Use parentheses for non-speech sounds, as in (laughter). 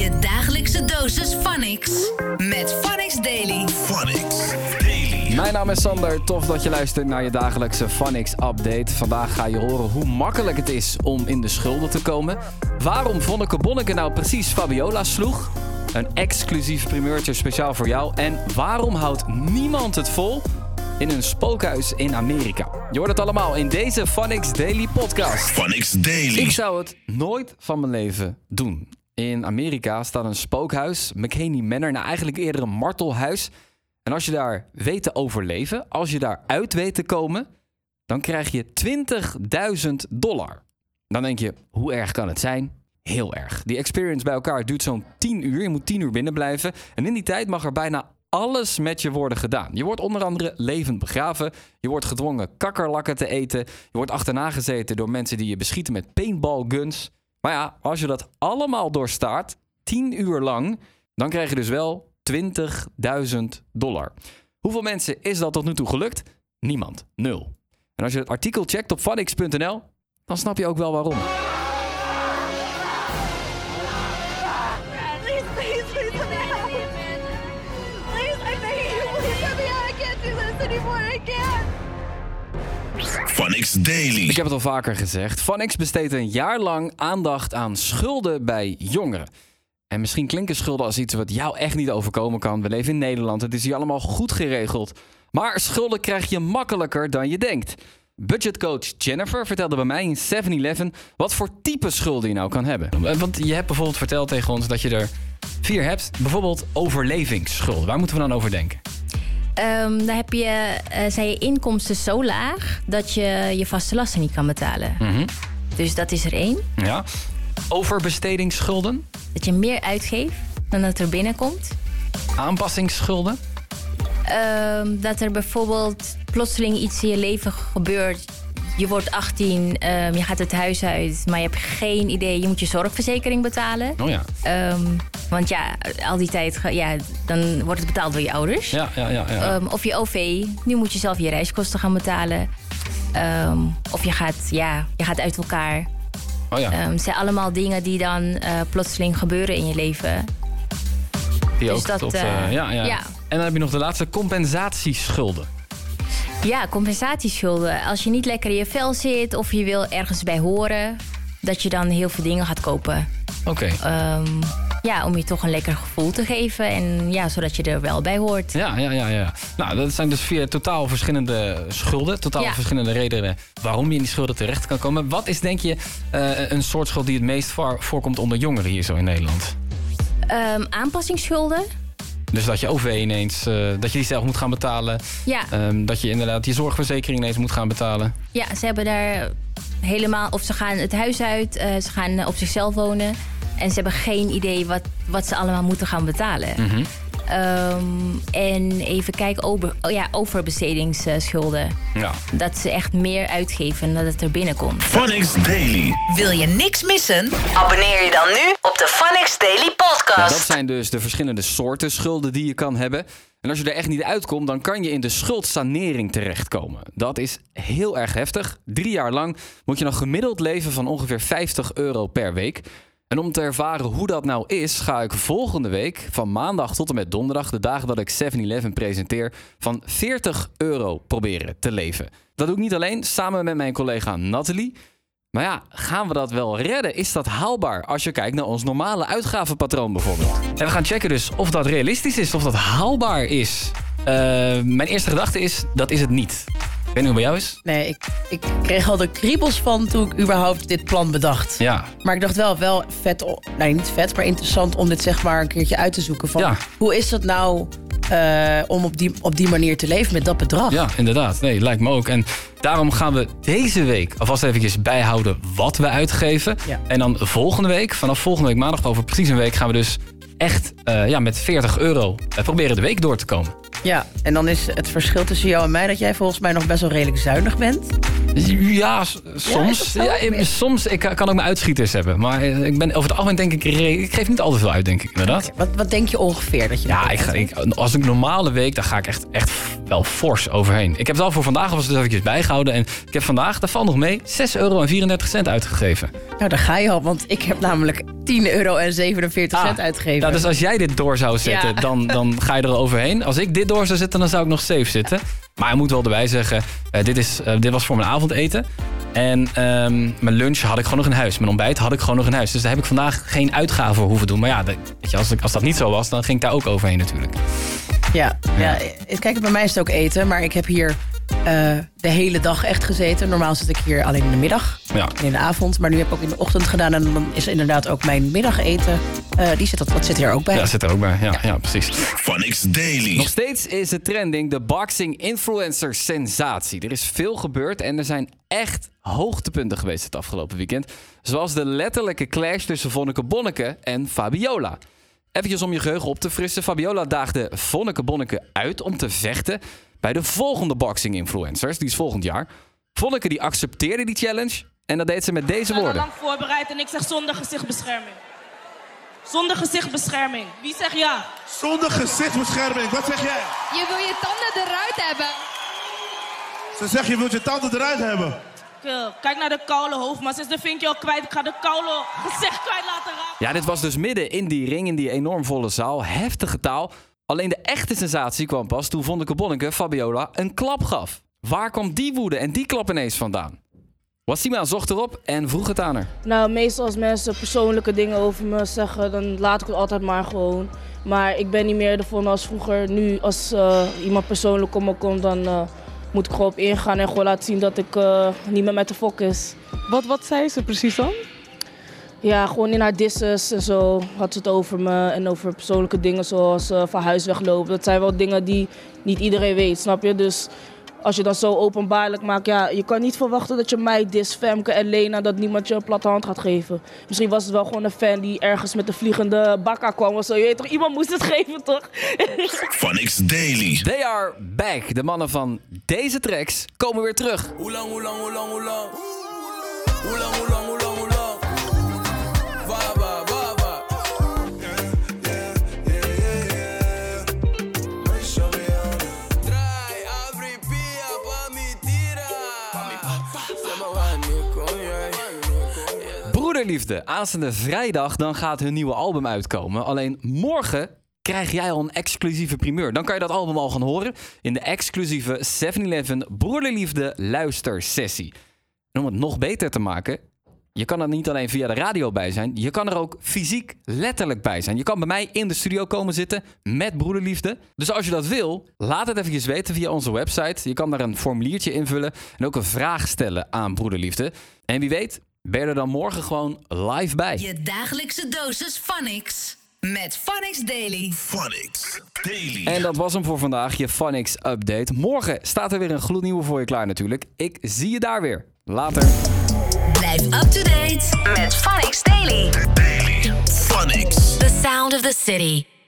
Je dagelijkse dosis Phonix met Phonix Daily. Phonics Daily. Mijn naam is Sander, tof dat je luistert naar je dagelijkse Phonix update. Vandaag ga je horen hoe makkelijk het is om in de schulden te komen. Waarom Vonneke Bonneke nou precies Fabiola sloeg. Een exclusief primeurtje speciaal voor jou. En waarom houdt niemand het vol in een spookhuis in Amerika? Je hoort het allemaal in deze Phonix Daily podcast. Phonics Daily. Ik zou het nooit van mijn leven doen. In Amerika staat een spookhuis, McHaney Manor, nou eigenlijk eerder een martelhuis. En als je daar weet te overleven, als je daar uit weet te komen, dan krijg je 20.000 dollar. Dan denk je, hoe erg kan het zijn? Heel erg. Die experience bij elkaar duurt zo'n 10 uur. Je moet 10 uur binnen blijven. En in die tijd mag er bijna alles met je worden gedaan. Je wordt onder andere levend begraven. Je wordt gedwongen kakkerlakken te eten. Je wordt achterna gezeten door mensen die je beschieten met paintballguns. Maar ja, als je dat allemaal doorstaat, 10 uur lang, dan krijg je dus wel 20.000 dollar. Hoeveel mensen is dat tot nu toe gelukt? Niemand. Nul. En als je het artikel checkt op vanix.nl, dan snap je ook wel waarom. Phonics Daily. Ik heb het al vaker gezegd. Vanix besteedt een jaar lang aandacht aan schulden bij jongeren. En misschien klinken schulden als iets wat jou echt niet overkomen kan. We leven in Nederland, het is hier allemaal goed geregeld. Maar schulden krijg je makkelijker dan je denkt. Budgetcoach Jennifer vertelde bij mij in 7-Eleven wat voor type schulden je nou kan hebben. Want je hebt bijvoorbeeld verteld tegen ons dat je er vier hebt. Bijvoorbeeld overlevingsschulden. Waar moeten we dan over denken? Ehm, dan heb je, eh, zijn je inkomsten zo laag dat je je vaste lasten niet kan betalen. Dus dat is er één. Ja. Overbestedingsschulden, Dat je meer uitgeeft dan dat er binnenkomt. aanpassingsschulden. Ehm, dat er bijvoorbeeld plotseling iets in je leven gebeurt. Je wordt 18, ehm, je gaat het huis uit, maar je hebt geen idee. Je moet je zorgverzekering betalen. Oh ja. Ehm, want ja, al die tijd, ja, dan wordt het betaald door je ouders. Ja, ja, ja. ja. Ehm, of je OV. Nu moet je zelf je reiskosten gaan betalen. Of je gaat, ja, je gaat uit elkaar. oh ja. Het zijn allemaal dingen die dan eh, plotseling gebeuren in je leven. Die dus ook dat, tot, eh, eh, ja, ja. ja. En dan heb je nog de laatste compensatieschulden. Ja, compensatieschulden. Als je niet lekker in je vel zit of je wil ergens bij horen, dat je dan heel veel dingen gaat kopen. Oké. Ehm, ja, om je toch een lekker gevoel te geven en ja, zodat je er wel bij hoort. Ja, ja, ja, ja. Nou, dat zijn dus vier totaal verschillende schulden. Totaal Ja. verschillende redenen waarom je in die schulden terecht kan komen. Wat is, denk je, eh, een soort schuld die het meest voor- voorkomt onder jongeren hier zo in Nederland? Ehm, aanpassingsschulden. Dus dat je OV ineens, eh, dat je die zelf moet gaan betalen. Ja, Ehm, dat je inderdaad je zorgverzekering ineens moet gaan betalen. ja, ze hebben daar helemaal... Of ze gaan het huis uit, eh, ze gaan op zichzelf wonen... en ze hebben geen idee wat, wat ze allemaal moeten gaan betalen. Mhm. Ehm, en even kijken, over, oh ja, overbestedingsschulden. Ja. Dat ze echt meer uitgeven dan het er binnenkomt. Phonics Daily. Wil je niks missen? Abonneer je dan nu op de Phonix Daily Ja, Podcast. dat zijn dus de verschillende soorten schulden die je kan hebben. En als je er echt niet uitkomt, dan kan je in de schuldsanering terechtkomen. Dat is heel erg heftig. Drie jaar lang moet je nog gemiddeld leven van ongeveer 50 euro per week. En om te ervaren hoe dat nou is, ga ik volgende week van maandag tot en met donderdag, de dagen dat ik 7-Eleven presenteer, van 40 euro proberen te leven. Dat doe ik niet alleen, samen met mijn collega Nathalie. Maar ja, gaan we dat wel redden? Is dat haalbaar als je kijkt naar ons normale uitgavenpatroon bijvoorbeeld? En we gaan checken dus of dat realistisch is, of dat haalbaar is. Eh, mijn eerste gedachte is, dat is het niet. Ik weet niet hoe het bij jou is. Nee, ik, ik kreeg al de kriebels van toen ik überhaupt dit plan bedacht. Ja, Maar ik dacht wel, wel vet, nee niet vet, maar interessant om dit zeg maar een keertje uit te zoeken. Van, Ja. Hoe is het nou eh, om op die, op die manier te leven met dat bedrag? ja, inderdaad. Nee, lijkt me ook. En daarom gaan we deze week alvast eventjes bijhouden wat we uitgeven. Ja. En dan volgende week, vanaf volgende week maandag, over precies een week, gaan we dus echt eh, ja, met 40 euro eh, proberen de week door te komen. Ja, en dan is het verschil tussen jou en mij dat jij volgens mij nog best wel redelijk zuinig bent. Ja, soms. Ja, soms. Ik kan ook mijn uitschieters hebben. Maar eh, ik ben over het algemeen denk ik... Ik geef niet al te veel uit, denk ik inderdaad. Wat, wat denk je ongeveer dat je Ja, dat ik ga, ik, als ik een normale week, dan ga ik echt, echt wel fors overheen. Ik heb het al voor vandaag alvast dus eventjes bijgehouden. En ik heb vandaag, daar valt nog mee, 6,34 euro uitgegeven. Nou, daar ga je al, want ik heb namelijk 10 euro en 47 cent Ah, uitgegeven. Ja, dus als jij dit door zou zetten, Ja. dan, dan ga je er overheen. Als ik dit door zou zetten, dan zou ik nog safe zitten. Maar ik moet wel erbij zeggen, eh, dit, is, eh, dit was voor mijn avondeten. En ehm, mijn lunch had ik gewoon nog in huis. Mijn ontbijt had ik gewoon nog in huis. Dus daar heb ik vandaag geen uitgaven voor hoeven doen. Maar ja, dat- weet je, als, ik- als dat niet zo was, dan ging ik daar ook overheen natuurlijk. Ja, ja. kijk, bij mij is het ook eten, maar ik heb hier eh, de hele dag echt gezeten. Normaal zit ik hier alleen in de middag Ja. en in de avond. Maar nu heb ik ook in de ochtend gedaan en dan is inderdaad ook mijn middageten. eh die zit, dat, dat zit hier ook bij. Ja, zit er ook bij. Ja, ja. precies. Phonics Daily. Nog steeds is het trending de boxing influencer sensatie. Er is veel gebeurd en er zijn echt hoogtepunten geweest het afgelopen weekend. Zoals de letterlijke clash tussen Vonneke Bonneke en Fabiola. Even om je geheugen op te frissen. Fabiola daagde Vonneke Bonneke uit om te vechten bij de volgende boxing influencers. Die is volgend jaar. Vonneke die accepteerde die challenge en dat deed ze met deze Ik ben woorden. lang voorbereid en ik zeg zonder gezichtbescherming. Zonder gezichtbescherming. Wie zegt ja? Zonder gezichtsbescherming, wat zeg jij? Je wil je tanden eruit hebben. Ze zegt je wilt je tanden eruit hebben. Kill. Kijk naar de koude hoofd, maar sinds de vinkje al kwijt. Ik ga de koude gezicht kwijt laten raken. Ja, dit was dus midden in die ring, in die enorm volle zaal. Heftige taal. Alleen de echte sensatie kwam pas toen Vonneke Bonneke Fabiola een klap gaf. Waar kwam die woede en die klap ineens vandaan? Wassima zocht erop en vroeg het aan haar. Nou, meestal als mensen persoonlijke dingen over me zeggen, dan laat ik het altijd maar gewoon. Maar ik ben niet meer de volgende als vroeger. Nu, als eh, iemand persoonlijk op me komt, dan eh, moet ik gewoon op ingaan en gewoon laten zien dat ik eh, niet meer met de fok is. Wat, wat zei ze precies dan? Ja, gewoon in haar disses en zo had ze het over me. En over persoonlijke dingen zoals eh, van huis weglopen. Dat zijn wel dingen die niet iedereen weet, snap je? Dus als je dat zo openbaarlijk maakt, ja, je kan niet verwachten dat je mij dis, Femke en Lena, dat niemand je een platte hand gaat geven. Misschien was het wel gewoon een fan die ergens met de vliegende bakka kwam of zo. Je weet toch, iemand moest het (laughs) geven toch? Phonics Daily. They are back. De mannen van deze tracks komen weer terug. Hoe lang, hoe lang, hoe lang, hoe lang? Hoe lang, hoe lang, hoe lang, jij. Broederliefde, aanstaande vrijdag dan gaat hun nieuwe album uitkomen. Alleen morgen krijg jij al een exclusieve primeur. Dan kan je dat album al gaan horen in de exclusieve 7-Eleven Broederliefde luistersessie. En om het nog beter te maken, je kan er niet alleen via de radio bij zijn, je kan er ook fysiek letterlijk bij zijn. Je kan bij mij in de studio komen zitten met Broederliefde. Dus als je dat wil, laat het eventjes weten via onze website. Je kan daar een formuliertje invullen en ook een vraag stellen aan Broederliefde. En wie weet, ben je er dan morgen gewoon live bij. Je dagelijkse dosis Phonics. Met Phonics Daily. Phonics Daily. En dat was hem voor vandaag, je Phonics Update. Morgen staat er weer een gloednieuwe voor je klaar natuurlijk. Ik zie je daar weer. Later. Blijf up to date met Phonics Daily. Daily. Phonics. The sound of the city.